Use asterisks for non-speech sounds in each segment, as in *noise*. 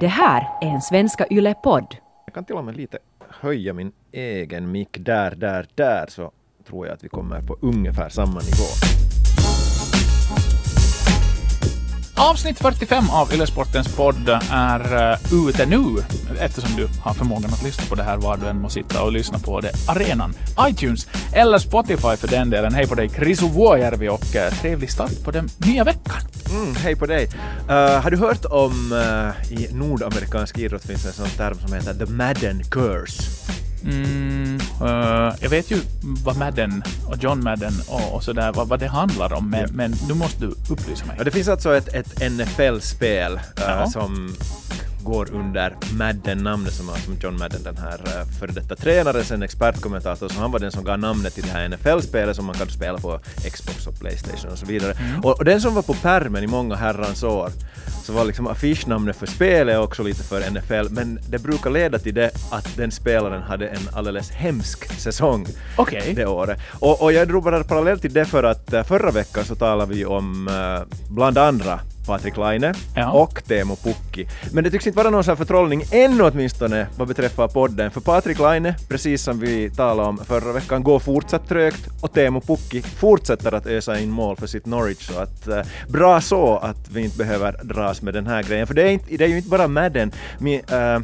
Det här är en Svenska Yle-podd. Jag kan till och med lite höja min egen mick där, där, där så tror jag att vi kommer på ungefär samma nivå. Avsnitt 45 av Yllesportens podd är uh, ute nu, eftersom du har förmågan att lyssna på det här var du än må sitta och lyssna på det. Arenan, iTunes eller Spotify för den delen. Hej på dig, Krisu Vuojärvi och uh, trevlig start på den nya veckan. Mm, hej på dig! Uh, har du hört om, uh, i nordamerikansk idrott finns en sån term som heter the Madden curse? Mm, uh, jag vet ju vad Madden och John Madden och, och sådär, vad, vad det handlar om, men, ja. men nu måste du upplysa mig. Ja, det finns alltså ett, ett NFL-spel uh, som går under Madden-namnet som, som John Madden, den här uh, före detta tränaren, sen expertkommentator, så han var den som gav namnet till det här NFL-spelet som man kan spela på Xbox och Playstation och så vidare. Mm. Och, och, den som var på pärmen i många herrans år, så var liksom affischnamnet för spelet också lite för NFL, men det brukar leda till det att den spelaren hade en alldeles hemsk säsong okay. det året. Och, och jag drog bara parallell till det för att uh, förra veckan så talade vi om uh, bland andra Patrik Laine ja. och Teemu Pukki. Men det tycks inte vara någon sån förtrollning ännu åtminstone vad beträffar podden, för Patrik Laine, precis som vi talade om förra veckan, går fortsatt trögt och Teemu Pukki fortsätter att ösa in mål för sitt Norwich. Så att, uh, bra så att vi inte behöver dras med den här grejen, för det är, inte, det är ju inte bara Madden. Mi, uh,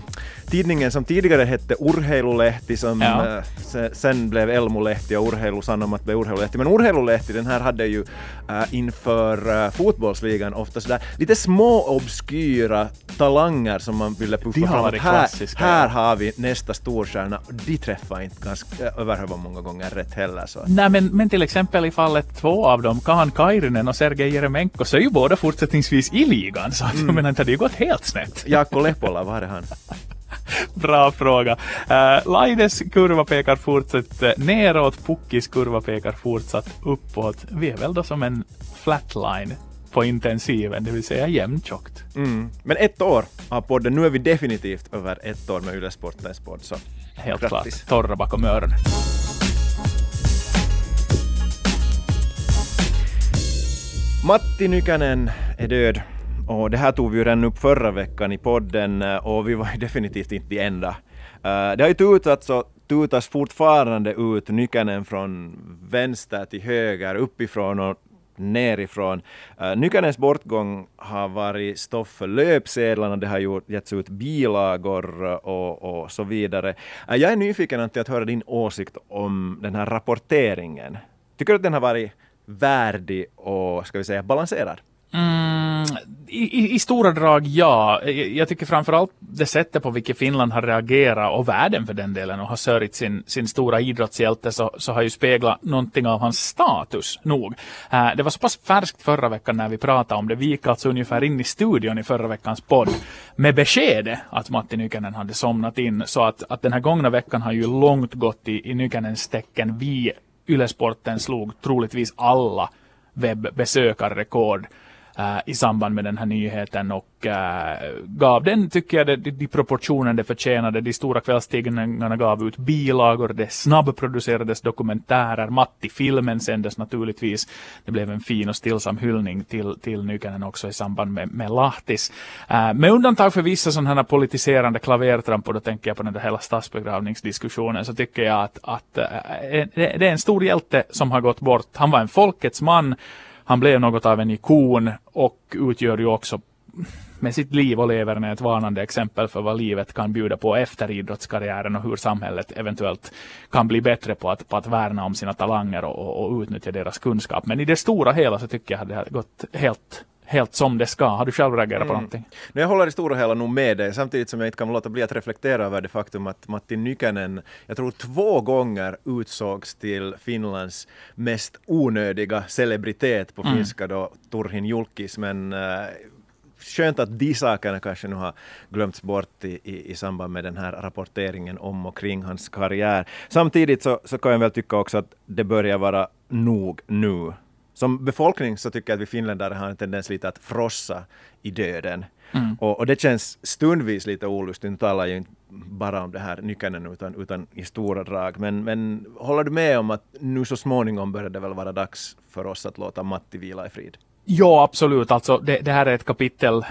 tidningen som tidigare hette Urheilulehti som ja. äh, sen blev Elmulehti och Urheilu Sanomat blev Urheilulehti. Men Urheilulehti den här hade ju äh, inför äh, fotbollsligan ofta sådär lite små obskyra talanger som man ville puffa fram. Att här, här har vi nästa storstjärna. De träffar inte ganska överhuvud många gånger rätt heller. Så. Nej men, men till exempel i fallet två av dem, Kaan Kairinen och Sergej Jeremenko, så är ju båda fortsättningsvis i ligan. Så mm. jag menar, det hade ju gått helt snett. Jaakko Lepola, var är han? *laughs* *laughs* Bra fråga. Uh, Laides kurva pekar fortsatt uh, neråt, Puckis kurva pekar fortsatt uppåt. Vi är väl då som en flatline på intensiven, det vill säga jämntjockt. Mm. Men ett år av podden, nu är vi definitivt över ett år med Yle Sportens podd, så Helt grattis. klart, torra bakom öronen. Matti Nykänen är död. Och det här tog vi ju redan upp förra veckan i podden eh, och vi var ju *laughs* definitivt inte de enda. Eh, det har ju tutats och tutas fortfarande ut Nykänen från vänster till höger, uppifrån och nerifrån. Eh, Nyckelns Nykänens bortgång har varit stoff för löpsedlarna, det har gjort, getts ut bilagor och, och så vidare. Jag är nyfiken att höra din åsikt om den här rapporteringen. Tycker du att den har varit värdig och ska vi säga balanserad? Mm, i, i, stora drag ja. Jag tycker framförallt det sättet på vilket Finland har reagerat och världen för den delen och har sörjt sin, sin stora idrottshjälte så, så har ju speglat någonting av hans status nog. Uh, det var så pass färskt förra veckan när vi pratade om det. Vi gick alltså ungefär in i studion i förra veckans podd med beskedet att Matti Nykänen hade somnat in. Så att, att den här gångna veckan har ju långt gått i, i Nykänens tecken. Vi, Ylesporten, slog troligtvis alla webbesökarrekord uh, i samband med den här nyheten och uh, gav den, tycker jag, de, de proportioner det förtjänade. De stora kvällstidningarna gav ut bilagor, det snabbproducerades dokumentärer, Matti-filmen sändes naturligtvis. Det blev en fin och stillsam hyllning till, till Nykänen också i samband med, med Lahtis. Uh, med undantag för vissa sådana här politiserande klavertramp, och då tänker jag på den där hela statsbegravningsdiskussionen, så tycker jag att, att uh, det är en stor hjälte som har gått bort. Han var en folkets man, han blev något av en ikon och utgör ju också med sitt liv och leverne ett varnande exempel för vad livet kan bjuda på efter idrottskarriären och hur samhället eventuellt kan bli bättre på att, på att värna om sina talanger och, och utnyttja deras kunskap. Men i det stora hela så tycker jag att det har gått helt helt som det ska. Har du själv reagerat mm. på någonting? Jag håller i stora hela nog med dig, samtidigt som jag inte kan låta bli att reflektera över det faktum att Matti Nykänen, jag tror två gånger utsågs till Finlands mest onödiga celebritet på mm. finska då, Turhin Julkis, men uh, skönt att de sakerna kanske nu har glömts bort i, i, i, samband med den här rapporteringen om och kring hans karriär. Samtidigt så, så kan jag väl tycka också att det börjar vara nog nu som befolkning så tycker jag att vi finländare har en tendens lite att frossa i döden. Mm. Och, och, det känns stundvis lite olustigt. Nu talar jag inte bara om det här Nykänen utan, utan i stora drag. Men, men håller du med om att nu så småningom börjar det väl vara dags för oss att låta Matti vila i frid? Ja, absolut. Alltså, det, det här är ett kapitel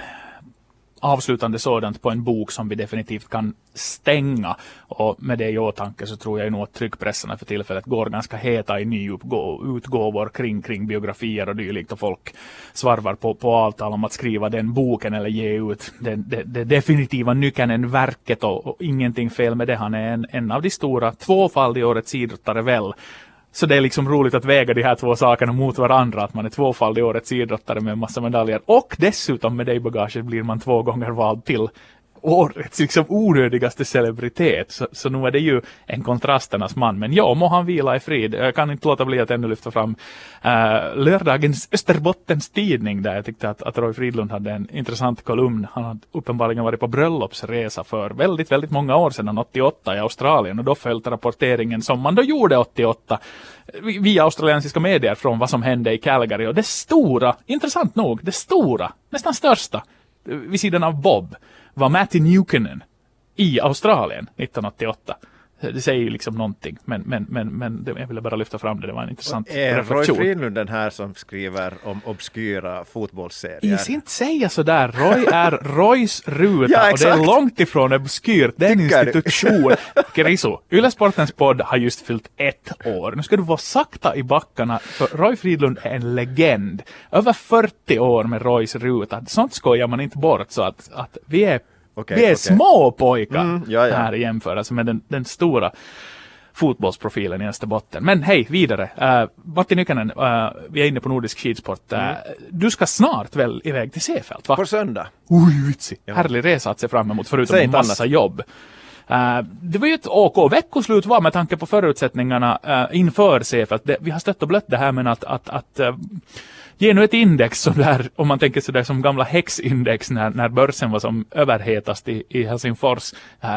avslutande sådant på en bok som vi definitivt kan stänga. Och med det i åtanke så tror jag nog att tryckpressarna för tillfället går ganska heta i nyutgåvor kring, kring biografier och dylikt och folk svarvar på, på avtal om att skriva den boken eller ge ut den, den, den definitiva nyckeln, verket och, och ingenting fel med det. Han är en, en av de stora, tvåfaldig årets idrottare väl. Så det är liksom roligt att väga de här två sakerna mot varandra, att man är tvåfaldig årets idrottare med en massa medaljer. Och dessutom med det i bagaget blir man två gånger vald till årets liksom onödigaste celebritet. Så, så nu är det ju en kontrasternas man. Men ja, må han vila i frid. Jag kan inte låta bli att ännu lyfta fram uh, lördagens Österbottens tidning där jag tyckte att, att Roy Fridlund hade en intressant kolumn. Han hade uppenbarligen varit på bröllopsresa för väldigt, väldigt många år sedan, 88 i Australien och då följde rapporteringen som man då gjorde 88 via australiensiska medier från vad som hände i Calgary och det stora, intressant nog, det stora, nästan största vid sidan av Bob var Matti Newkenen i Australien 1988. Det säger ju liksom någonting, men, men, men, men jag ville bara lyfta fram det, det var en intressant och är reflektion. Roy Fridlund den här som skriver om obskyra fotbollsserier? Ska inte säga sådär, Roy är Roys ruta ja, och det är långt ifrån obskyrt, det är en institution. Keriso, Ylesportens podd har just fyllt ett år. Nu ska du vara sakta i backarna, för Roy Fridlund är en legend. Över 40 år med Roys ruta, sånt skojar man inte bort så att, att vi är Okay, vi är okay. små pojkar mm, ja, ja. här i jämförelse med den, den stora fotbollsprofilen i Österbotten. Men hej, vidare. Uh, Matti Nykänen, uh, vi är inne på nordisk skidsport. Uh, mm. Du ska snart väl iväg till va? På söndag. Oj, vitsig. Ja. Härlig resa att se fram emot, förutom en massa annat. jobb. Uh, det var ju ett OK veckoslut var med tanke på förutsättningarna uh, inför Seefeld. vi har stött och blött det här med att, att, att uh, ge nu ett index som där, om man tänker sådär som gamla häxindex när, när börsen var som överhetast i, i Helsingfors. Äh,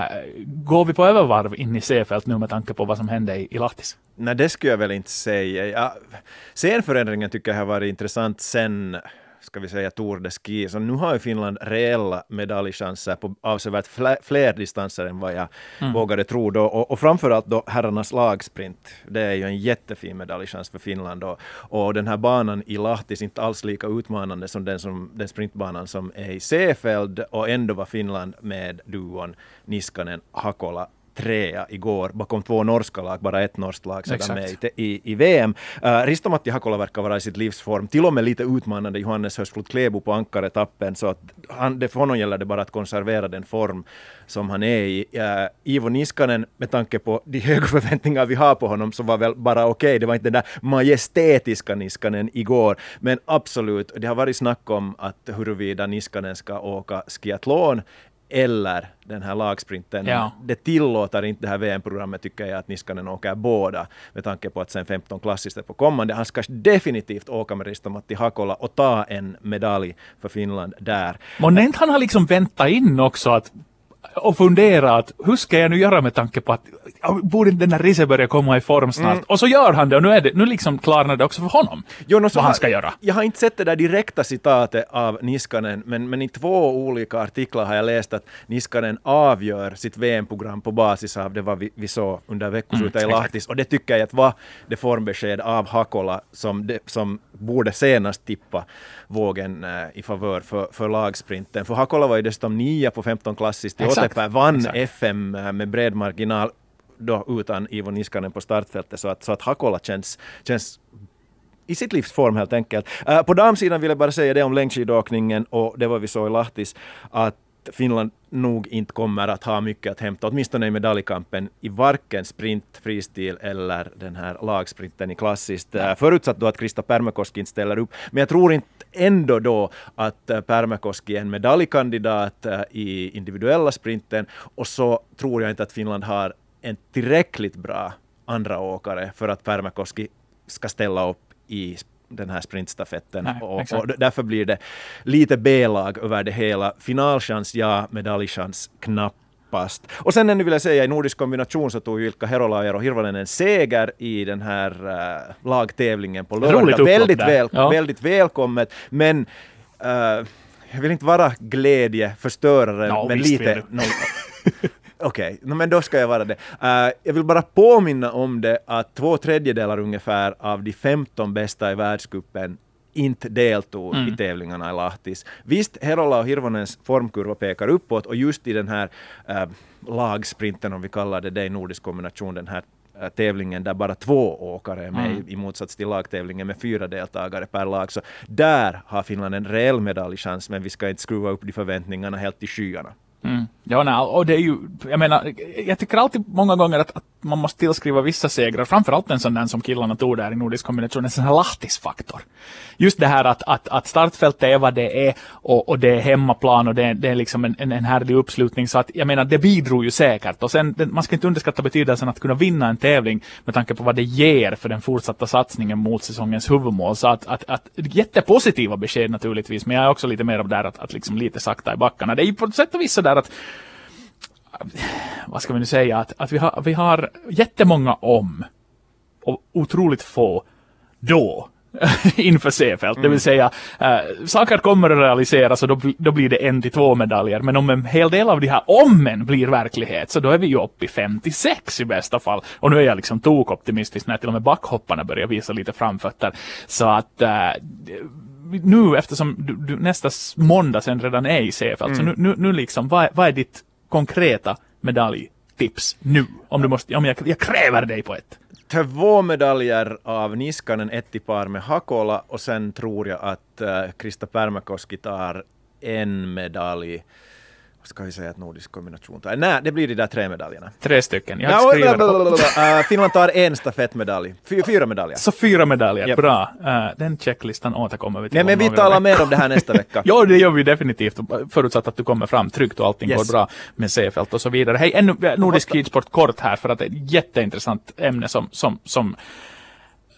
går vi på övervarv in i Seefeld nu med tanke på vad som hände i, i Lahtis? Nej, det skulle jag väl inte säga. Ja, scenförändringen tycker jag har varit intressant sen ska vi säga Tour de Ski. Så nu har ju Finland reella medaljchanser på avsevärt fler distanser än vad jag mm. vågade tro då. Och, och framförallt då herrarnas lagsprint. Det är ju en jättefin medaljchans för Finland. Då. Och den här banan i Lahtis är inte alls lika utmanande som den, som, den sprintbanan som är i Seefeld och ändå var Finland med duon Niskanen, Hakola trea igår bakom två norska lag, bara ett norskt lag sedan med i, i, VM. Uh, äh, Ristomatti Hakola verkar vara i sitt livsform, till och med lite utmanande Johannes Hösflot Klebo på ankaretappen, så att han, det, för honom gäller det bara att konservera den form som han är i. Uh, Ivo Niskanen, med tanke på de höga förväntningar vi har på honom, så var väl bara okej. Okay. Det var inte den där majestätiska Niskanen igår, men absolut, det har varit snack om att huruvida Niskanen ska åka skiathlon eller den här lagsprinten. Ja. Det tillåter inte det här VM-programmet tycker jag att Niskanen åker båda med tanke på att sen 15 klassiskt är på kommande. Han ska definitivt åka med Risto-Matti Hakola och ta en medalj för Finland där. Men inte han har liksom väntat in också att och fundera att hur ska jag nu göra med tanke på att borde inte den här Risse börja komma i form snart? Mm. Och så gör han det och nu, är det, nu liksom klarnar det också för honom jo, no, vad han ska göra. Jag har inte sett det där direkta citatet av Niskanen men, men i två olika artiklar har jag läst att Niskanen avgör sitt VM-program på basis av det vad vi, vi såg under veckoslutet mm, i Lahtis och det tycker jag att var det formbesked av Hakola som, det, som borde senast tippa vågen äh, i favör för, för lagsprinten. För Hakola var ju dessutom nia på 15 klassiskt i Otepää, vann Exakt. FM äh, med bred marginal då utan Ivo Niskanen på startfältet. Så att, så att Hakola känns, känns i sitt livsform helt enkelt. Uh, på damsidan vill jag bara säga det om längdskidåkningen och det var vi såg i Lahtis, att Finland nog inte kommer att ha mycket att hämta, åtminstone i medaljkampen, i varken sprint, fristil eller den här lagsprinten i klassiskt. Ja. Förutsatt då att Krista Pärmäkoski inte ställer upp. Men jag tror inte ändå då att Pärmäkoski är en medaljkandidat i individuella sprinten och så tror jag inte att Finland har en tillräckligt bra andra åkare för att Pärmäkoski ska ställa upp i den här sprintstafetten. Nej, och, och, därför blir det lite B-lag över det hela. Finalchans ja, medaljchans knappast. Och sen ännu vill jag säga i nordisk kombination så tog Ilkka Herolajer och Hirvonen en seger i den här uh, lagtävlingen på lördag. Väldigt, väl, ja. väldigt välkommet. Men uh, jag vill inte vara glädjeförstörare, no, men lite... No, *laughs* Okej, okay. men då ska jag vara det. Uh, jag vill bara påminna om det att två tredjedelar ungefär av de 15 bästa i världscupen inte deltog mm. i tävlingarna i Lahtis. Visst, Herola och Hirvonens formkurva pekar uppåt och just i den här äh, lagsprinten, om vi kallar det det i nordisk kombination, den här äh, tävlingen där bara två åkare är med mm. i motsats till lagtävlingen med fyra deltagare per lag. Så där har Finland en reell medaljchans, men vi ska inte skruva upp de förväntningarna helt till skyarna. Mm. Ja, nej, och det är ju, jag menar, jag tycker alltid många gånger att, att man måste tillskriva vissa segrar, framförallt en sån där som killarna tog där i nordisk kombination, en sån här lahtisfaktor. Just det här att, att, att startfältet är vad det är och, och det är hemmaplan och det, det är liksom en, en, en härlig uppslutning. Så att jag menar, det bidrog ju säkert. Och sen, man ska inte underskatta betydelsen att kunna vinna en tävling med tanke på vad det ger för den fortsatta satsningen mot säsongens huvudmål. Så att, att, att jättepositiva besked naturligtvis, men jag är också lite mer av där att, att liksom lite sakta i backarna. Det är ju på sätt och vis sådär där att vad ska vi nu säga, att, att vi, har, vi har jättemånga om och otroligt få då *laughs* inför C-fält. Mm. Det vill mm. säga, äh, saker kommer att realiseras och då, då blir det en till två medaljer. Men om en hel del av de här ommen blir verklighet så då är vi ju uppe i 56 i bästa fall. Och nu är jag liksom tokoptimistisk när till och med backhopparna börjar visa lite framfötter. Så att äh, nu eftersom du, du, nästa måndag sen redan är i C-fält, mm. så nu, nu, nu liksom, vad, vad är ditt konkreta medaljtips nu? Om du måste, om jag, jag kräver dig på ett. Två medaljer av Niskanen, ett i par med Hakola och sen tror jag att uh, Krista Pärmäkoski tar en medalj ska vi säga att nordisk kombination tar? Nej, det blir de där tre medaljerna. Tre stycken. Jag no, uh, *laughs* Finland tar en stafettmedalj. Fy, fyra medaljer. Så fyra medaljer, yep. bra. Uh, den checklistan återkommer vi till. Nej, men vi talar mer om det här nästa vecka. *laughs* ja, det gör vi definitivt. Förutsatt att du kommer fram tryggt och allting yes. går bra med C-fält och så vidare. Hej, ännu nordisk skidsport kort här för att det är ett jätteintressant ämne som, som, som,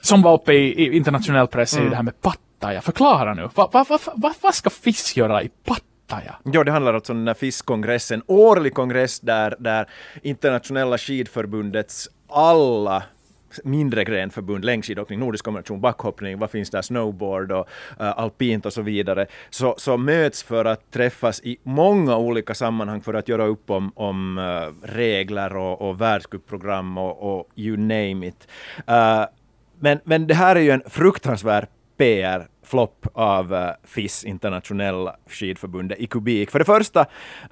som var uppe i, i internationell press mm. i det här med Pattaja. Förklara nu. Vad va, va, va, va, ska FIS göra i Pattaja? Ah, Pattaja. Ja, det handlar alltså om den här FIS-kongressen, årlig kongress där, där internationella skidförbundets alla mindre grenförbund, längdskidåkning, nordisk kombination, backhoppning, vad finns där, snowboard och uh, alpint och så vidare, så, så möts för att träffas i många olika sammanhang för att göra upp om, om uh, regler och, och världscupprogram och, och you name it. Uh, men, men det här är ju en fruktansvärd PR flopp av uh, FIS, internationella skidförbundet, i kubik. För det första,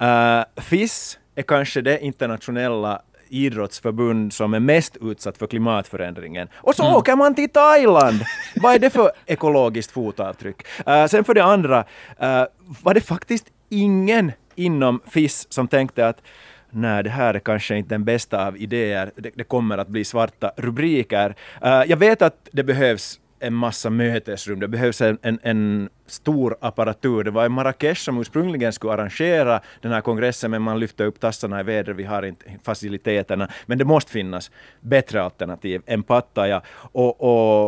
uh, FIS är kanske det internationella idrottsförbund som är mest utsatt för klimatförändringen. Och så mm. åker man till Thailand! Vad är det för *laughs* ekologiskt fotavtryck? Uh, sen för det andra, uh, var det faktiskt ingen inom FIS som tänkte att nej, det här är kanske inte den bästa av idéer, det, det kommer att bli svarta rubriker. Uh, jag vet att det behövs en massa mötesrum, det behövs en, en, en, stor apparatur. Det var i Marrakesh som ursprungligen skulle arrangera den här kongressen, men man lyfte upp tassarna i vädret, vi har inte faciliteterna. Men det måste finnas bättre alternativ än Pattaya. Och,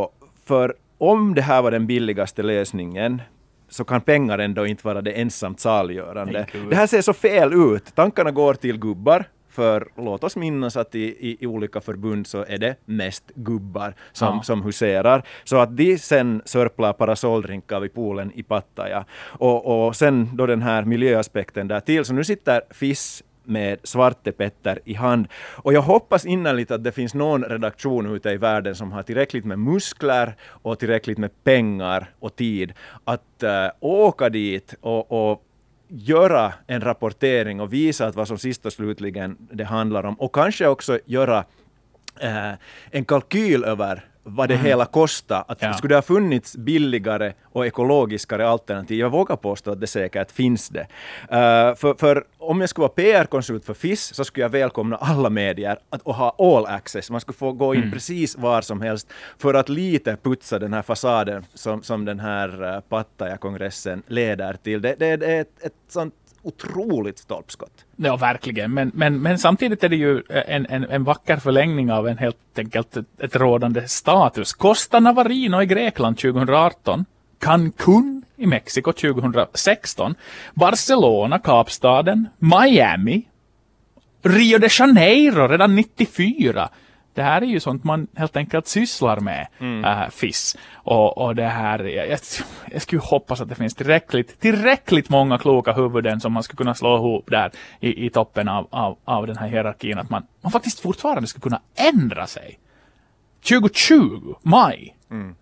och för om det här var den billigaste lösningen, så kan pengar ändå inte vara det ensamt saliggörande. Det här ser så fel ut. Tankarna går till gubbar för låt oss minnas att i, i, i, olika förbund så är det mest gubbar som, ja. som huserar. Så att de sen sörplar parasolldrinkar vid poolen i Pattaja. Och, och sen då den här miljöaspekten där till. Så nu sitter FIS med Svarte Petter i hand. Och jag hoppas innerligt att det finns någon redaktion ute i världen som har tillräckligt med muskler och tillräckligt med pengar och tid att uh, åka dit och, och göra en rapportering och visa att vad som sist och slutligen det handlar om och kanske också göra eh, en kalkyl över vad det mm. hela kostar. Att ja. Skulle det ha funnits billigare och ekologiskare alternativ? Jag vågar påstå att det säkert finns det. Uh, för, för, om jag skulle vara PR-konsult för FIS så skulle jag välkomna alla medier att, och ha all access. Man skulle få gå in mm. precis var som helst för att lite putsa den här fasaden som, som den här uh, Pattaja-kongressen leder till. Det, det, det är ett, ett sånt otroligt stolpskott. Ja, verkligen. Men, men, men samtidigt är det ju en, en, en vacker förlängning av en helt enkelt ett, ett rådande status. Costa Navarino i Grekland 2018. Cancun i Mexiko 2016. Barcelona, Kapstaden. Miami. Rio de Janeiro redan 94 det här är ju sånt man helt enkelt sysslar med, mm. äh, FIS. Och, och det här, jag, jag skulle hoppas att det finns tillräckligt, tillräckligt många kloka huvuden som man skulle kunna slå ihop där i, i toppen av, av, av den här hierarkin, att man, man faktiskt fortfarande skulle kunna ändra sig. 2020, maj. Mm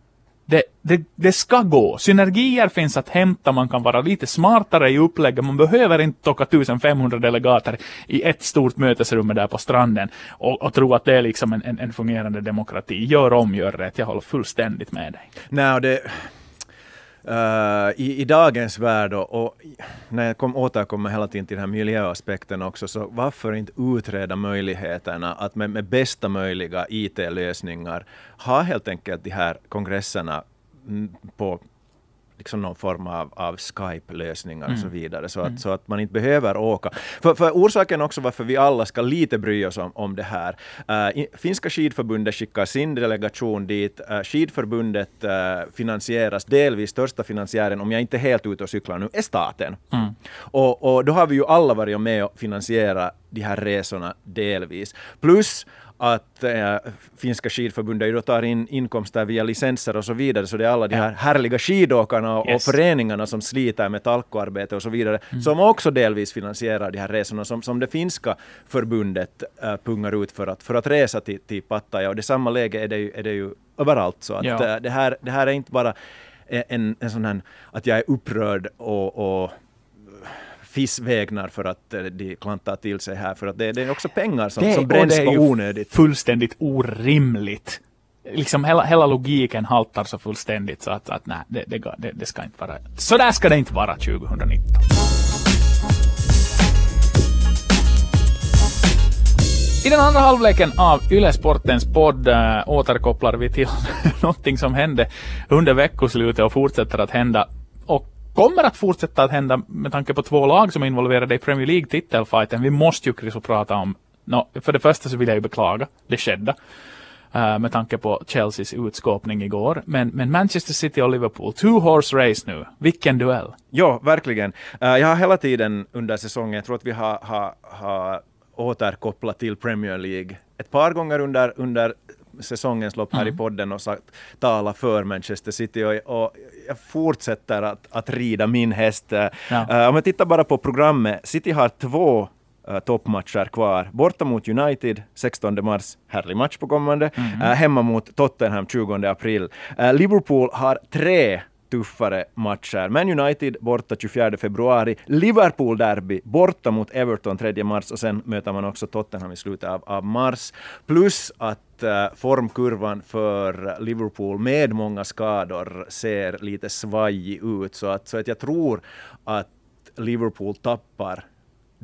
det, det, det ska gå. Synergier finns att hämta, man kan vara lite smartare i upplägget, man behöver inte tocka 1500 delegater i ett stort mötesrum där på stranden och, och tro att det är liksom en, en, en fungerande demokrati. Gör om, gör rätt. Jag håller fullständigt med dig. Nej, det Uh, i, i, dagens värld och, och när jag kom, återkommer hela tiden till den här miljöaspekten också, så varför inte utreda möjligheterna att med, med bästa möjliga IT-lösningar ha helt enkelt de här kongresserna mm, på liksom någon form av, av Skype-lösningar mm. och så mm. vidare, så att, mm. så att man inte behöver åka. För, för orsaken också varför vi alla ska lite bry oss om, om det här. Uh, Finska skidförbundet skickar sin delegation dit. Uh, skidförbundet uh, finansieras delvis, största finansiären, om jag inte är helt ute och cyklar nu, är staten. Mm. Och, och då har vi ju alla varit med och finansierat de här resorna delvis. Plus att äh, finska skidförbundet då tar in inkomster via licenser och så vidare, så det är alla de här härliga skidåkarna och, yes. och föreningarna som sliter med talkoarbete och så vidare, mm. som också delvis finansierar de här resorna som, som det finska förbundet äh, pungar ut för att, för att resa till, till Pattaya. Och det samma läge är det ju, är det ju överallt. Så att ja. äh, det, här, det här är inte bara en, en sån här att jag är upprörd och, och FIS vägnar för att eh, de klantar till sig här, för att det, det är också pengar som, det, som bränns på onödigt. fullständigt orimligt. Liksom hela, hela logiken haltar så fullständigt så att, att nej, det, det, det, ska inte vara. Så där ska det inte vara 2019. I den andra halvleken av Yle Sportens podd äh, återkopplar vi till *laughs* någonting som hände under veckoslutet och fortsätter att hända. Kommer att fortsätta att hända med tanke på två lag som är involverade i Premier League-titelfighten. Vi måste ju Chris prata om, no, för det första så vill jag ju beklaga det skedda. Uh, med tanke på Chelseas utskåpning igår. Men, men Manchester City och Liverpool, two horse race nu. Vilken duell! Ja, verkligen. Uh, jag har hela tiden under säsongen, jag tror att vi har, har, har återkopplat till Premier League ett par gånger under, under säsongens lopp här mm. i podden och sagt, tala för Manchester City och, och jag fortsätter att, att rida min häst. Ja. Uh, om jag tittar bara på programmet, City har två uh, toppmatcher kvar. Borta mot United 16 mars, härlig match på kommande. Mm. Uh, hemma mot Tottenham 20 april. Liverpool har tre tuffare matcher. Man United borta 24 februari, Liverpool derby borta mot Everton 3 mars och sen möter man också Tottenham i slutet av, av mars. Plus att eh, formkurvan för Liverpool med många skador ser lite svajig ut. Så att, så att jag tror att Liverpool tappar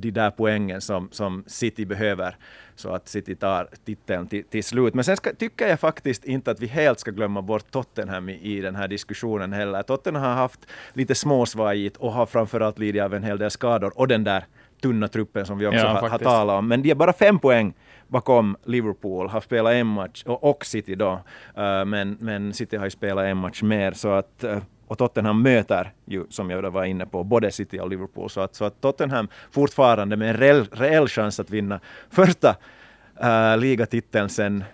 de där poängen som, som City behöver så att City tar titeln till, till slut. Men sen ska, tycker jag faktiskt inte att vi helt ska glömma bort Tottenham i, i den här diskussionen heller. Tottenham har haft lite småsvajigt och har framförallt lidit av en hel del skador och den där tunna truppen som vi också ja, har, har, talat om. Men de är bara fem poäng bakom Liverpool, har spelat en match, och, och City då. Uh, men, men City har ju spelat en match mer, så att uh, och Tottenham möter ju, som jag var inne på, både City och Liverpool. Så att, så att Tottenham fortfarande med en reell, reell chans att vinna första uh, ligatiteln sen,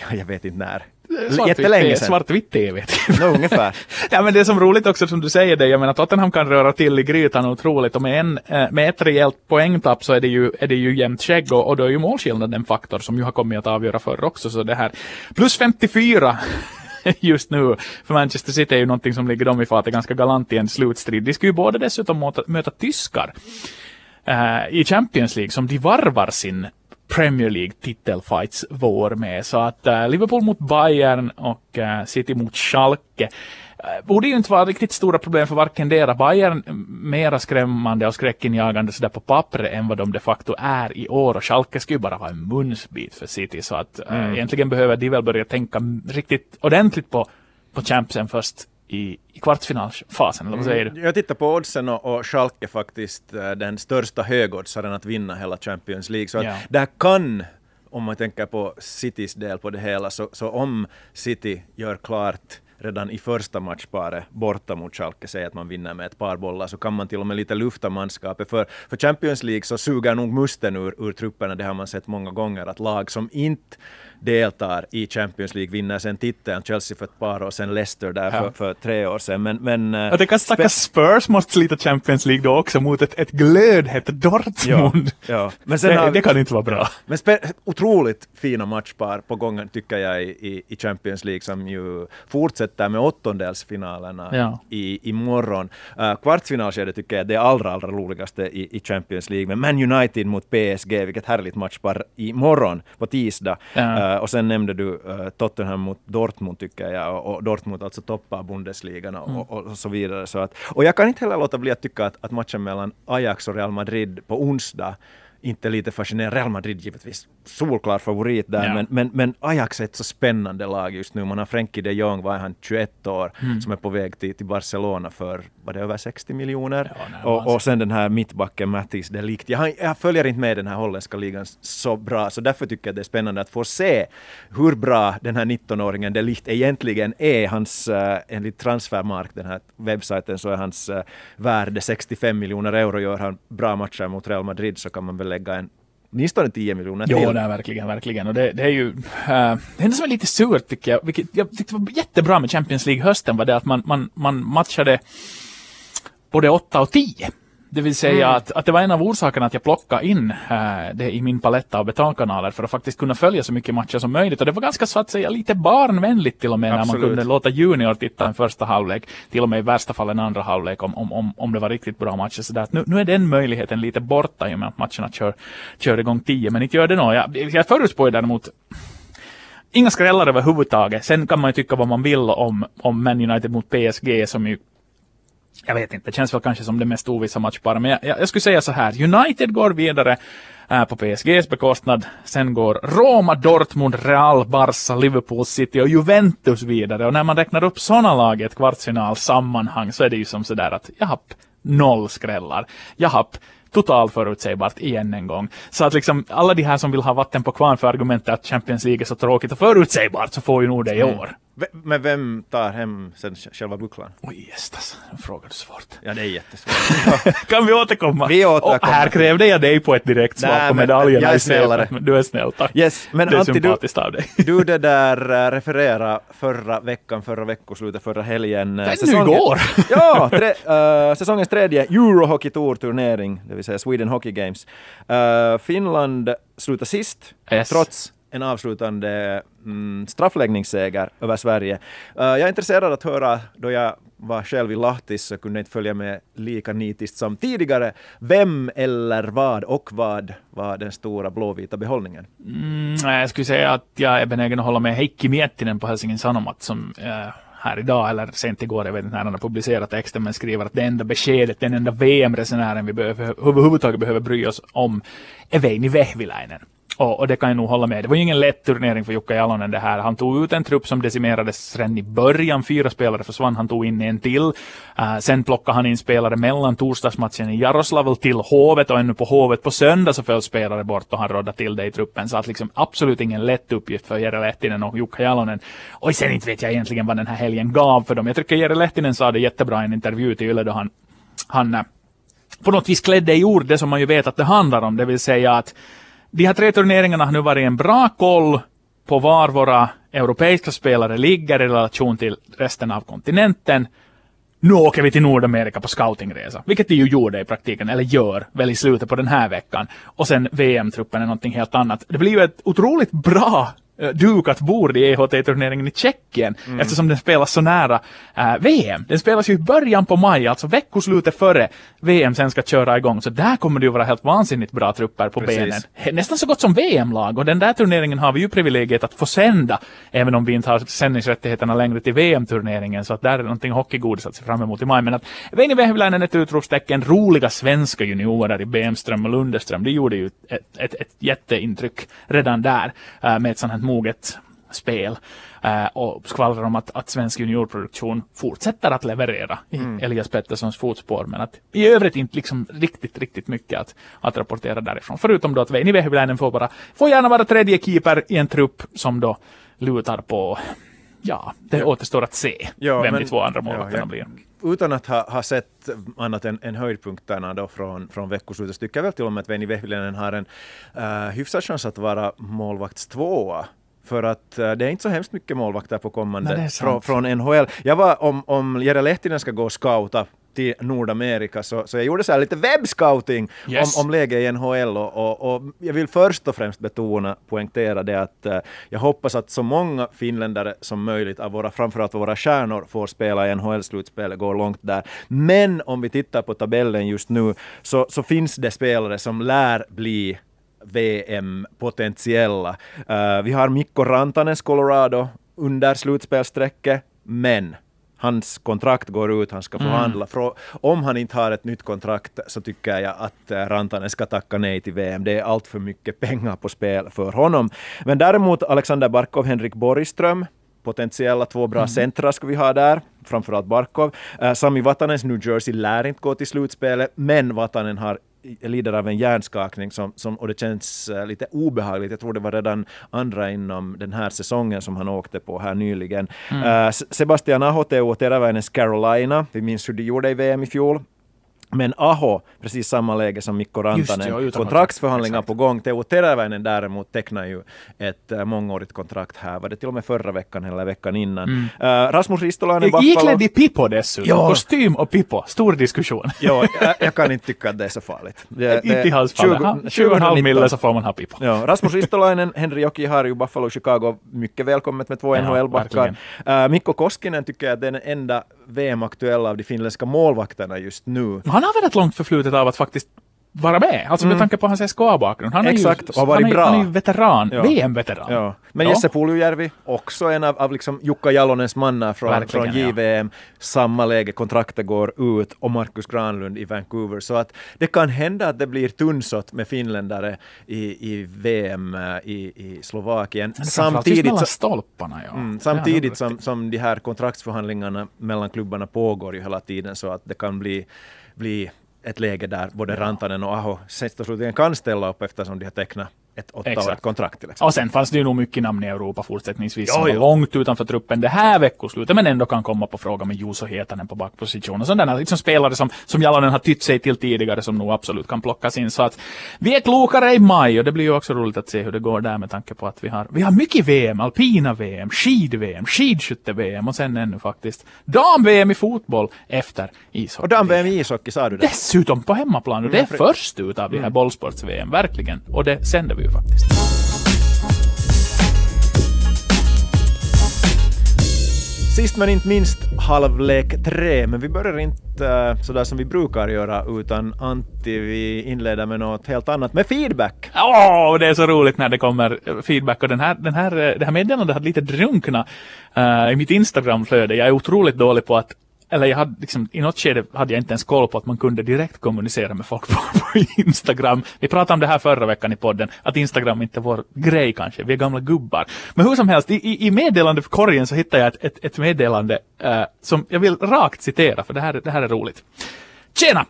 ja, jag vet inte när, Jättelänge sedan. Svartvitt TV. no, ungefär. *laughs* ja, men det är som roligt också som du säger det. Jag menar Tottenham kan röra till i grytan otroligt och med, en, eh, med ett rejält poängtapp så är det ju, är det ju jämnt skägg och, och då är ju målskillnaden en faktor som ju har kommit att avgöra förr också. Så det här plus 54 *laughs* just nu för Manchester City är ju någonting som ligger dem i fatet ganska galant i en slutstrid. De skulle ju båda dessutom möta, möta tyskar uh, i Champions League som de varvar sin Premier League titelfights vår med. Så att uh, Liverpool mot Bayern och uh, City mot Schalke borde ju inte vara riktigt stora problem för varken dera. Bayern mera skrämmande och skräckinjagande sådär på pappret än vad de de facto är i år och Schalke skulle ju bara vara en munsbit för City så att äh, mm. egentligen behöver de väl börja tänka riktigt ordentligt på, på champsen först i, i kvartsfinalfasen, eller vad säger du? Mm. Jag tittar på oddsen och, och Schalke faktiskt äh, den största högoddsaren att vinna hela Champions League. Så att ja. där kan om man tänker på Citys del på det hela, så, så om City gör klart redan i första matchparet borta mot Schalke säger att man vinner med ett par bollar så kan man till och med lite lufta manskapet. För, för Champions League så suger nog musten ur, ur trupperna, det har man sett många gånger, att lag som inte deltar i Champions League, vinner sen titeln, Chelsea för ett par år sedan, Leicester där ja. för, för, tre år sedan. Men, men, jag tänker att stackars Spurs måste slita Champions League då också mot ett, ett glödhett Dortmund. Ja, ja. *laughs* Men sen det, har, det kan inte vara bra. Men otroligt fina matchpar på gången tycker jag i, i, i Champions League som ju fortsätter med åttondelsfinalerna ja. i, imorgon. Uh, kvartsfinalskedet tycker jag är det allra, allra roligaste i, i Champions League. Men Man United mot PSG, vilket härligt matchpar imorgon på tisdag. Ja. Uh, och sen nämnde du uh, Tottenham mot Dortmund tycker jag, och, och Dortmund alltså toppar Bundesligan och, mm. och, och, så vidare. Så att, och jag kan inte heller låta bli att tycka att, att matchen mellan Ajax och Real Madrid på onsdag inte lite fascinerande. Real Madrid givetvis solklar favorit där, ja. men, men, men Ajax är ett så spännande lag just nu. Man har Frenkie de Jong, var han 21 år, mm. som är på väg till, till Barcelona för, var det över 60 miljoner? Ja, nej, och, och sen den här mittbacken Mattis de Ligt. Jag, jag följer inte med den här holländska ligan så bra, så därför tycker jag det är spännande att få se hur bra den här 19-åringen de Ligt egentligen är. Hans, uh, enligt Transfermark, den här webbsajten, så är hans uh, värde 65 miljoner euro. Gör han bra matcher mot Real Madrid så kan man väl lägga en åtminstone 10 miljoner till. Det är verkligen, verkligen. Och det, det är ju, uh, det som är lite surt tycker jag, vilket jag tyckte var jättebra med Champions League hösten var det att man, man, man matchade både 8 och 10. Det vill säga mm. att, att det var en av orsakerna att jag plockade in äh, det i min paletta av betalkanaler för att faktiskt kunna följa så mycket matcher som möjligt. Och det var ganska så att säga lite barnvänligt till och med Absolut. när man kunde låta junior titta en första halvlek, till och med i värsta fall en andra halvlek om, om, om, om det var riktigt bra matcher. Så där. Nu, nu är den möjligheten lite borta i och med att matcherna kör, kör igång tio, men inte gör det nog. Jag, jag förutspår däremot Inga skrällar överhuvudtaget. Sen kan man ju tycka vad man vill om, om Man United mot PSG som ju jag vet inte, det känns väl kanske som det mest ovissa matchparet. Men jag, jag, jag, skulle säga så här. United går vidare äh, på PSGs bekostnad. Sen går Roma, Dortmund, Real, Barca, Liverpool City och Juventus vidare. Och när man räknar upp sådana lag i ett kvartsfinalsammanhang så är det ju som sådär att japp, noll skrällar. Japp, totalt förutsägbart igen en gång. Så att liksom alla de här som vill ha vatten på kvarn för argumentet att Champions League är så tråkigt och förutsägbart så får ju nog det i mm. år. Men vem tar hem sen själva bucklan? Oj, gästas. Den frågar du svårt. Ja, det är jättesvårt. *laughs* kan vi återkomma? Vi återkommer. Och här krävde jag dig på ett direkt svar Nej, på medaljerna. Jag är snällare. Men du är snäll, tack. Yes, men det är Antti, sympatiskt du, av dig. du det där äh, referera förra veckan, förra veckoslutet, förra helgen. Den säsongen, igår! *laughs* ja, tre, äh, säsongens tredje Eurohockey Tour-turnering, det vill säga Sweden Hockey Games. Äh, Finland slutade sist, yes. trots en avslutande mm, straffläggningsseger över Sverige. Uh, jag är intresserad att höra, då jag var själv i Lahtis så kunde jag inte följa med lika nitiskt som tidigare. Vem eller vad och vad var den stora blåvita behållningen? Mm, jag skulle säga att jag är benägen att hålla med Heikki Miettinen på Helsingin Sanomat som uh, här idag eller sent igår, jag vet inte när han har publicerat texten, men skriver att det enda beskedet, den enda VM-resenären vi behöver, överhuvudtaget behöver bry oss om är Veini Vehviläinen. Och, och, det kan jag nog hålla med. Det var ju ingen lätt turnering för Jukka Jalonen det här. Han tog ut en trupp som decimerades redan i början. Fyra spelare försvann. Han tog in en till. Uh, sen plockade han in spelare mellan torsdagsmatchen i Jaroslavl till Hovet och ännu på Hovet på söndag så föll spelare bort och han rådde till det i truppen. Så att liksom absolut ingen lätt uppgift för Jere Lehtinen och Jukka Jalonen. Och sen inte vet jag egentligen vad den här helgen gav för dem. Jag tycker Jere Lehtinen sa det jättebra i en intervju till Yle då han, han eh, på något vis klädde i ord det som man ju vet att det handlar om, det vill säga att de här tre turneringarna har nu varit en bra koll på var våra europeiska spelare ligger i relation till resten av kontinenten. Nu åker vi till Nordamerika på scoutingresa, vilket vi ju gjorde i praktiken, eller gör väl i slutet på den här veckan. Och sen VM-truppen är någonting helt annat. Det blir ju ett otroligt bra dukat bord i EHT-turneringen i Tjeckien mm. eftersom den spelas så nära äh, VM. Den spelas ju i början på maj, alltså veckoslutet före VM sen ska köra igång. Så där kommer det ju vara helt vansinnigt bra trupper på Precis. benen. Nästan så gott som VM-lag och den där turneringen har vi ju privilegiet att få sända även om vi inte har sändningsrättigheterna längre till VM-turneringen så att där är någonting hockeygodis att se fram emot i maj. Men att Veini Vehviläinen ett utropstecken, roliga svenska juniorer i Bemström och Lundeström, det gjorde ju ett, ett, ett jätteintryck redan där äh, med ett sånt här moget spel uh, och skvallrar om att, att svensk juniorproduktion fortsätter att leverera i mm. Elias Petterssons fotspår men att i övrigt inte liksom riktigt, riktigt mycket att, att rapportera därifrån. Förutom då att Veini Vehviläinen får bara, får gärna vara tredje keeper i en trupp som då lutar på Ja, det ja. återstår att se ja, vem men, de två andra målvakterna ja, blir utan att ha, ha sett annat än, än höjdpunkterna då från, från veckoslutet så tycker jag väl till och med att Veini Vehviläinen har en uh, hyfsad chans att vara målvaktstvåa för att uh, det är inte så hemskt mycket målvakter på kommande Nej, från, från NHL. Jag var, om, om Jere Lehtinen ska gå och scouta till Nordamerika så, så jag gjorde så lite webbscouting yes. om, om läget i NHL och, och, och, jag vill först och främst betona, poängtera det att uh, jag hoppas att så många finländare som möjligt av våra, framförallt våra stjärnor får spela i NHL-slutspelet, går långt där. Men om vi tittar på tabellen just nu så, så finns det spelare som lär bli VM-potentiella. Uh, vi har Mikko Rantanens Colorado under slutspelsträcket, men hans kontrakt går ut, han ska mm. förhandla. Mm. Om han inte har ett nytt kontrakt så tycker jag att eh, Rantanen ska tacka nej till VM. Det är allt för mycket pengar på spel för honom. Men däremot Alexander Barkov, Henrik Borgström, potentiella två bra mm. centra ska vi ha där, framförallt Barkov. Uh, Sami Vatanens New Jersey lär inte gå till slutspelet, men Vatanen har lider av en hjärnskakning som, som, och det känns uh, lite obehagligt. Jag tror det var redan andra inom den här säsongen som han åkte på här nyligen. Mm. Uh, Sebastian Aho, Teo Teräväinens Carolina, vi minns hur de gjorde i VM i fjol. Men Aho, precis samma läge som Mikko Rantanen, Just, ja, kontraktsförhandlingar exakt. på gång. Teo Teräväinen däremot tecknar ju ett uh, mångårigt kontrakt här. Var det till och med förra veckan eller veckan innan? Mm. Uh, Rasmus Ristolainen Buffalo. Iklädd i Pippo dessutom. Ja. Kostym och Pippo. Stor diskussion. *laughs* ja, jag, jag, kan inte tycka att det är så farligt. Det, *laughs* inte i hans fall. 20,5 mille så får man ha Pippo. Ja, Rasmus Ristolainen, Henri Jokiharju, Buffalo, Chicago. Mycket välkommet med två ja, NHL-backar. Uh, Mikko Koskinen tycker jag är den enda VM-aktuella av de finländska målvakterna just nu. Han har väl ett långt förflutet av att faktiskt vara med. Alltså med mm. tanke på hans SKA-bakgrund. Han är ju, och varit han är, bra. Han är ju veteran, ja. VM-veteran. Ja. Men ja. Jesse Puljujärvi, också en av, av liksom Jukka Jalonens mannar från, från JVM. Ja. Samma läge, kontraktet går ut och Markus Granlund i Vancouver. Så att det kan hända att det blir tunnsått med finländare i, i VM eh, i, i Slovakien. Samtidigt, så, stolparna, ja. Mm, samtidigt som, som de här kontraktsförhandlingarna mellan klubbarna pågår ju hela tiden så att det kan bli, bli ett läge där både. Rantanen och Aho sist och slutligen kan ställa upp eftersom de har tecknat ett åttaårigt kontrakt till exempel. Och sen fanns det ju nog mycket namn i Europa fortsättningsvis jo, som var långt utanför truppen det här veckoslutet men ändå kan komma på fråga med Juuso Hietanen på bakposition och sådana liksom spelare som, som Jalonen har tytt sig till tidigare som nog absolut kan plockas in så att vi är klokare i maj och det blir ju också roligt att se hur det går där med tanke på att vi har, vi har mycket VM, alpina VM, skid-VM, skidskytte-VM och sen ännu faktiskt dam-VM i fotboll efter ishockey. Och dam-VM i ishockey sa du det? Dessutom på hemmaplan och det är mm, först ut av de här mm. bollsports-VM, verkligen. Och det sänder vi ju faktiskt. Sist men inte minst halvlek tre, men vi börjar inte uh, sådär som vi brukar göra utan Antti, vi inleder med något helt annat, med feedback. Åh, oh, det är så roligt när det kommer feedback och den här, den här, eh, det här meddelandet hade lite drunkna uh, eh, i mitt Instagramflöde. Jag är otroligt dålig på att eller jag hade liksom, i något skede hade jag inte ens koll på att man kunde direkt kommunicera med folk på, *laughs* på, Instagram. Vi pratade om det här förra veckan i podden, att Instagram inte är vår grej kanske, vi är gamla gubbar. Men hur som helst, i, i meddelandekorgen så hittade jag ett, ett, ett meddelande uh, som jag vill rakt citera, för det här, det här är roligt. Tjena!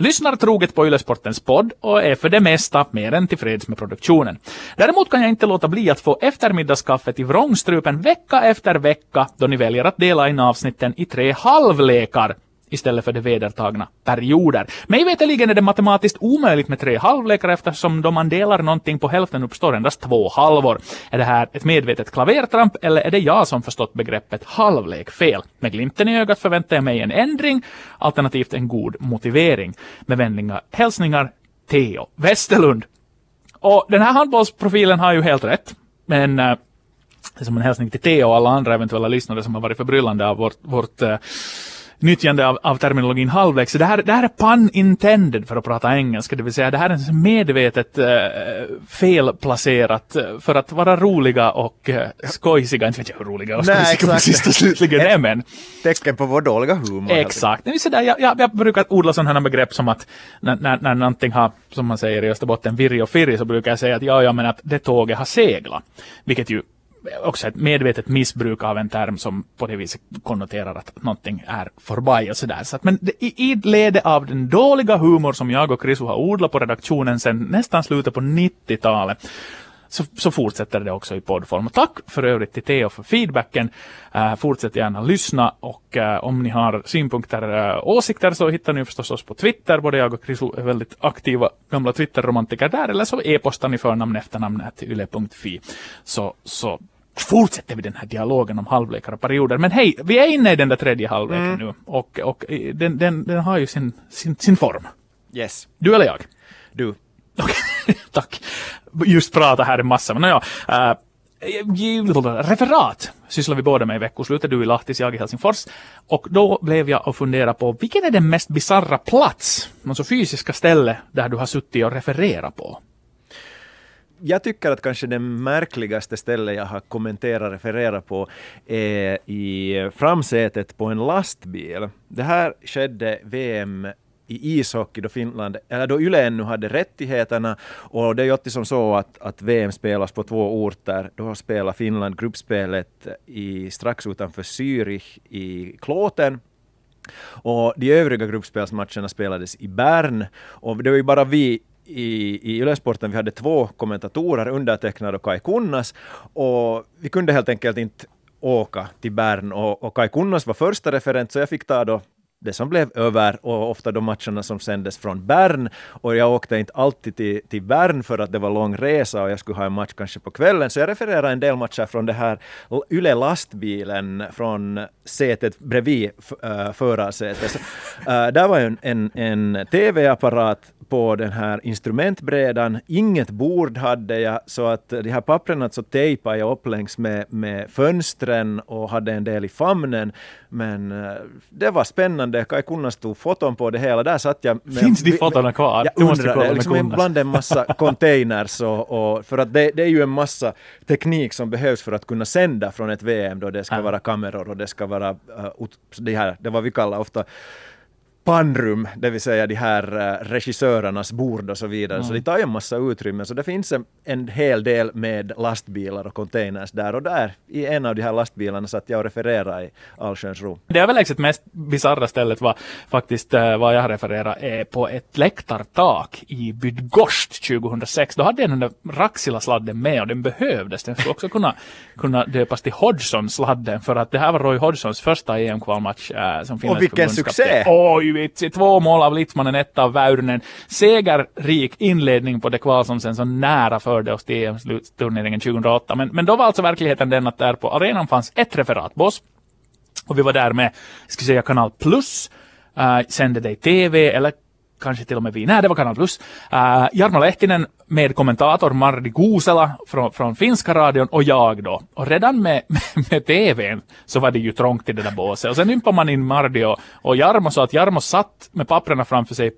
Lyssnar troget på Ylesportens podd och är för det mesta mer än tillfreds med produktionen. Däremot kan jag inte låta bli att få eftermiddagskaffet i vrångstrupen vecka efter vecka då ni väljer att dela in avsnitten i tre halvlekar istället för de vedertagna perioder. Mig veterligen är det matematiskt omöjligt med tre halvlekar eftersom då man delar någonting på hälften uppstår endast två halvor. Är det här ett medvetet klavertramp eller är det jag som förstått begreppet halvlek fel? Med glimten i ögat förväntar jag mig en ändring, alternativt en god motivering. Med vänliga hälsningar, Theo Westerlund. Och den här handbollsprofilen har ju helt rätt. Men eh, det är som en hälsning till Theo och alla andra eventuella lyssnare som har varit förbryllande av vårt, vårt eh, nyttjande av, av terminologin halvlek. Så det här, det här är pun intended för att prata engelska, det vill säga det här är medvetet äh, felplacerat eh, för att vara roliga och äh, skojsiga. Inte vet jag hur roliga och skojsiga precis och slutligen är men. Tecken på vår dåliga humor. Exakt. Det vill säga, jag, jag, jag brukar odla sådana här begrepp som att när, när, när någonting har, som man säger i Österbotten, virri och firri, så brukar jag säga att ja, ja, men att det tåget har seglat. Vilket ju också ett medvetet missbruk av en term som på det viset konnoterar att någonting är förbi och sådär. Så att, men det, i, i ledet av den dåliga humor som jag och Chris har odlat på redaktionen sedan nästan slutet på 90-talet så, så fortsätter det också i poddform. Och tack för övrigt till Theo för feedbacken. Uh, fortsätt gärna lyssna och uh, om ni har synpunkter, uh, åsikter så hittar ni förstås oss på Twitter. Både jag och Chris är väldigt aktiva gamla Twitter-romantiker där eller så e-postar ni förnamn efternamn till yle.fi så, så fortsätter vi den här dialogen om halvlekar och perioder. Men hej, vi är inne i den där tredje halvleken mm. nu och, och den, den, den har ju sin, sin, sin form. Yes. Du eller jag? Du. *laughs* Tack. Just prata här en massa, men ja. Uh, referat sysslar vi båda med i veckoslutet, du i Lahtis, jag i Helsingfors. Och då blev jag och fundera på vilken är den mest bizarra plats, alltså fysiska ställe, där du har suttit och refererat på? Jag tycker att kanske det märkligaste stället jag har kommenterat och refererat på är i framsätet på en lastbil. Det här skedde VM i ishockey då Finland, eller då Yle ännu hade rättigheterna och det är ju alltid som så att, att VM spelas på två orter. Då spelar Finland gruppspelet i, strax utanför Zürich i Klåten och de övriga gruppspelsmatcherna spelades i Bern och det var ju bara vi i, i Ylesporten, vi hade två kommentatorer, undertecknad och Kai Kunnas, och vi kunde helt enkelt inte åka till Bern och, och Kai Kunnas var första referent, så jag fick ta då det som blev över och ofta de matcherna som sändes från Bern. Och jag åkte inte alltid till, till Bern för att det var lång resa och jag skulle ha en match kanske på kvällen. Så jag refererar en del matcher från det här Yle lastbilen från sätet bredvid äh, förarsätet. Äh, där var en, en, en TV-apparat på den här instrumentbrädan. Inget bord hade jag, så att de här pappren så tejpade jag upp längs med, med fönstren och hade en del i famnen. Men uh, det var spännande. Kai Kunnas tog foton på det hela. Där satt jag. Med, Finns de fotona kvar? Jag undrar det. Liksom bland en massa *laughs* containers och, och, för att det, det, är ju en massa teknik som behövs för att kunna sända från ett VM då det ska vara kameror och det ska vara uh, det här, det vad vi kallar ofta pannrum, det vill säga de här uh, regissörernas bord och så vidare. Mm. Så de tar ju en massa utrymme. Så det finns en, en hel del med lastbilar och containers där. Och där, i en av de här lastbilarna, satt jag och refererade i allsköns ro. Det överlägset mest bisarra stället var faktiskt uh, vad jag refererar är på ett läktartak i Bydgoszcz 2006. Då hade jag den där Raxila-sladden med och den behövdes. Den skulle också kunna, kunna döpas till Hodgson-sladden för att det här var Roy Hodgsons första EM-kvalmatch uh, som Och vilken succé! Oj, vitsi. Två mål av Littmanen, ett av Väyrynen. Segerrik inledning på det kval som sen så nära förde oss till EM-slutturneringen 2008. Men, men då var alltså verkligheten den att där på arenan fanns ett referat, boss. Och vi var där med, ska säga kanal plus, uh, sände det i TV eller kanske till och med vi. Nej, det var Kanal Plus. Äh, uh, Jarmo Lehtinen med kommentator Mardi Kuusela från, från finska radion och jag då. Och redan med, *laughs* med, med TVn så var det ju trångt i det där båset. Och sen ympade man in Mardi och, och Jarmo så att Jarmo satt med papperna framför sig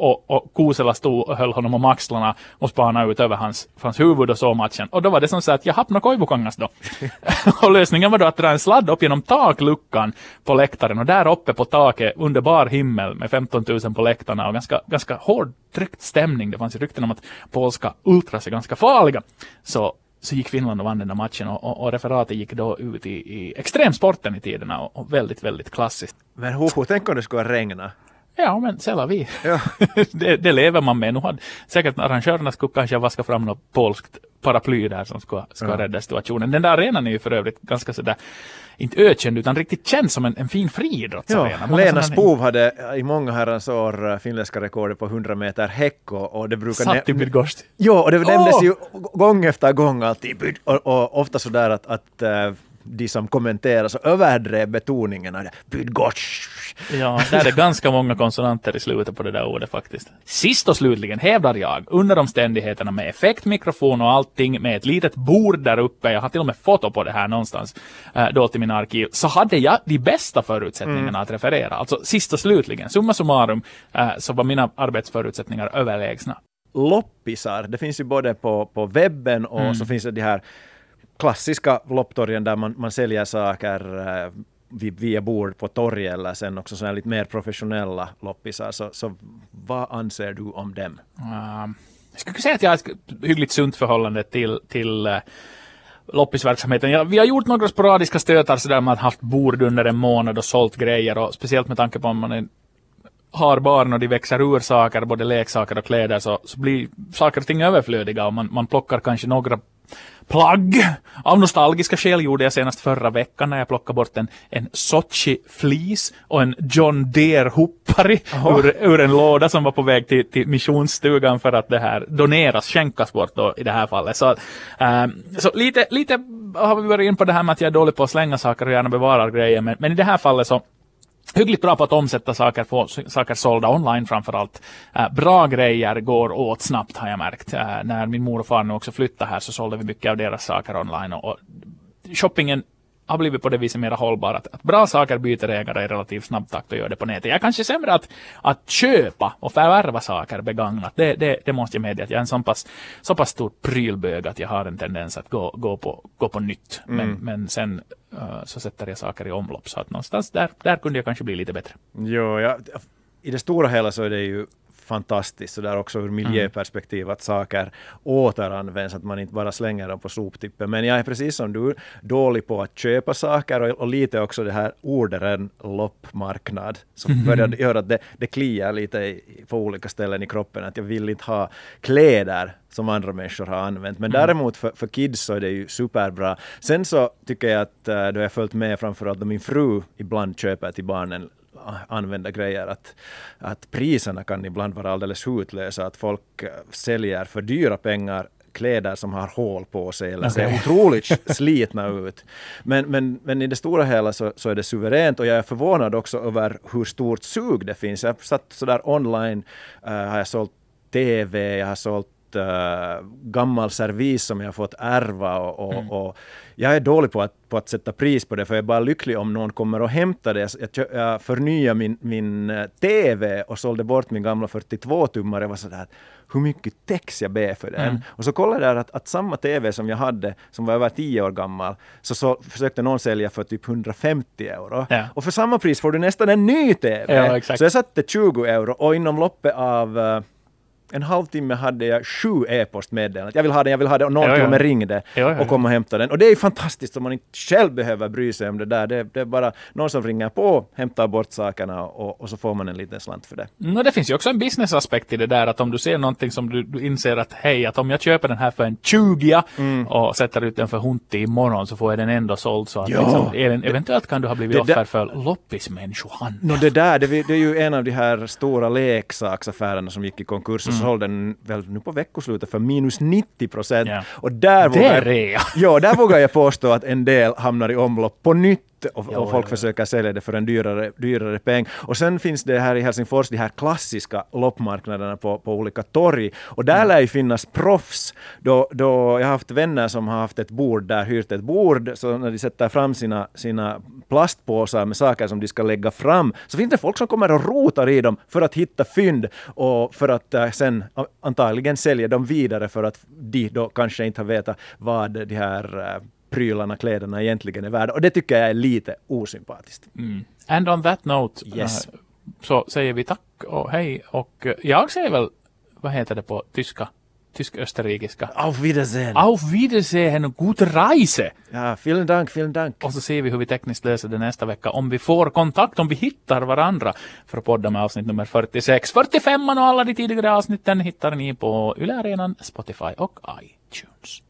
och, och Kuusela stod och höll honom om axlarna och spanade ut över hans, hans huvud och så matchen. Och då var det som så att jag hade koivukangas då. *laughs* och lösningen var då att dra en sladd upp genom takluckan på läktaren och där uppe på taket under bar himmel med 15 000 på läktarna och ganska, ganska hård tryckt stämning. Det fanns ju rykten om att polska ultras är ganska farliga. Så så gick Finland och vann den där matchen och, och, och referatet gick då ut i, i extremsporten i tiderna och, och väldigt, väldigt klassiskt. Men hoho, tänk om det skulle regna. Ja, men c'est vi. Ja. *laughs* det, det, lever man med. Nu hade säkert arrangörerna skulle kanske vaska fram något polskt paraply där som ska, ska ja. rädda situationen. Den där arenan är ju för övrigt ganska sådär, inte ökänd utan riktigt känd som en, en fin friidrottsarena. Ja, Lena Spov hade i många herrans år finländska rekordet på 100 meter häck och, och det brukar... Satt i Bydgoszcz. Ja, och det nämndes oh! ju gång efter gång alltid och, och ofta sådär att, att uh, de som kommenterar så överdrev betoningen av det. Ja, där är ganska många konsonanter i slutet på det där ordet faktiskt. Sist och slutligen hävdar jag, under omständigheterna med effektmikrofon och allting, med ett litet bord där uppe, jag har till och med foto på det här någonstans, äh, då till min arkiv, så hade jag de bästa förutsättningarna mm. att referera. Alltså sist och slutligen, summa summarum, äh, så var mina arbetsförutsättningar överlägsna loppisar. Det finns ju både på, på webben och mm. så finns det de här klassiska lopptorgen där man, man säljer saker eh, äh, via bord på torget eller sen också sådana lite mer professionella loppisar. Så, så vad anser du om dem? Uh, jag skulle säga att jag har ett hyggligt sunt förhållande till, till uh, loppisverksamheten. Ja, vi har gjort några sporadiska stötar sådär man haft bord under en månad och sålt grejer och speciellt med tanke på om man är har barn och de växer ur saker, både leksaker och kläder, så, så blir saker och ting överflödiga och man, man plockar kanske några plagg. Av nostalgiska skäl gjorde jag senast förra veckan när jag plockade bort en, en Sochi flis och en John Deere hoppari ur, ur, en låda som var på väg till, till missionsstugan för att det här doneras, skänkas bort då i det här fallet. Så, ähm, så lite, lite har vi varit in på det här med att jag är dålig på att slänga saker och gärna bevarar grejer, men, men i det här fallet så hyggligt bra på att omsätta saker, få saker sålda online framförallt. Uh, bra grejer går åt snabbt har jag märkt. Uh, när min mor och far nu också flyttade här så sålde vi mycket av deras saker online och, och shoppingen har blivit på det viset mer hållbar. Att, att bra saker byter ägare i relativt snabb takt och gör det på nätet. Jag är kanske sämre att, att köpa och förvärva saker begagnat. Det, det, det måste jag medge att jag är en så pass, så pass stor prylbög att jag har en tendens att gå, gå, på, gå på nytt. Mm. Men, men sen Eh, så sätter jag saker i omlopp. Så att någonstans där, där kunde jag kanske bli lite bättre. Jo, ja, i det stora hela så är det ju fantastiskt så där också ur miljöperspektiv att saker återanvänds, att man inte bara slänger dem på soptippen. Men jag är precis som du dålig på att köpa saker och, och lite också det här ordet en loppmarknad som börjar göra att det, det kliar lite i, på olika ställen i kroppen att jag vill inte ha kläder som andra människor har använt. Men mm. däremot för, för kids så är det ju superbra. Sen så tycker jag att uh, då jag följt med framförallt då min fru ibland köper till barnen använda grejer. Att, att priserna kan ibland vara alldeles hutlösa. Att folk eh, säljer för dyra pengar kläder som har hål på sig eller okay. ser otroligt *laughs* slitna ut. Men, men, men i det stora hela så, så är det suveränt och jag är förvånad också över hur stort sug det finns. Jag satt sådär online, uh, har jag sålt TV, jag har sålt uh, gammal servis som jag fått ärva och, och, mm. och, jag är dålig på att, på att sätta pris på det för jag är bara lycklig om någon kommer och hämtar det. Jag, jag förnyade min, min uh, TV och sålde bort min gamla 42-tummare. Jag var sådär hur mycket text jag ber för den. Mm. Och så kollade jag att, att samma TV som jag hade, som var över tio år gammal, så, så försökte någon sälja för typ 150 euro. Ja. Och för samma pris får du nästan en ny TV. Ja, så jag satte 20 euro och inom loppet av uh, en halvtimme hade jag sju e-postmeddelanden. Jag vill ha den, jag vill ha den och någon till och med ringde och kom och hämtade den. Och det är fantastiskt om man inte själv behöver bry sig om det där. Det, det är bara någon som ringer på, hämtar bort sakerna och, och så får man en liten slant för det. No, det finns ju också en businessaspekt i det där att om du ser någonting som du, du inser att hej, att om jag köper den här för en 20 mm. och sätter ut den för hunti imorgon så får jag den ändå såld så att liksom, eventuellt kan du ha blivit det, offer för loppismänniskohandel. No, det där, det, det, är ju en av de här stora leksaksaffärerna som gick i konkurs mm sålde den väl nu på veckoslutet för minus 90 procent. Ja. Och där vågar, jag, ja, där vågar jag påstå att en del hamnar i omlopp på nytt och, och folk jo, jo. försöker sälja det för en dyrare, dyrare peng. Och sen finns det här i Helsingfors de här klassiska loppmarknaderna på, på olika torg. Och där mm. lär ju finnas proffs. Då, då jag har haft vänner som har haft ett bord där, hyrt ett bord, så när de sätter fram sina, sina plastpåsar med saker som de ska lägga fram, så finns det folk som kommer och rotar i dem för att hitta fynd och för att uh, sen antagligen sälja dem vidare för att de då kanske inte har vetat vad de här uh, prylarna, kläderna egentligen är värda. Och det tycker jag är lite osympatiskt. Mm. And on that note yes. uh, så säger vi tack och hej och uh, jag säger väl, vad heter det på tyska? Tysk-österrikiska. Auf Wiedersehen! Auf Wiedersehen och gute Reise! Ja, vielen Dank, vielen Dank. Och så ser vi hur vi tekniskt löser det nästa vecka. Om vi får kontakt, om vi hittar varandra för att podda med avsnitt nummer 46. 45 och alla de tidigare avsnitten hittar ni på Yle Arenan, Spotify och iTunes.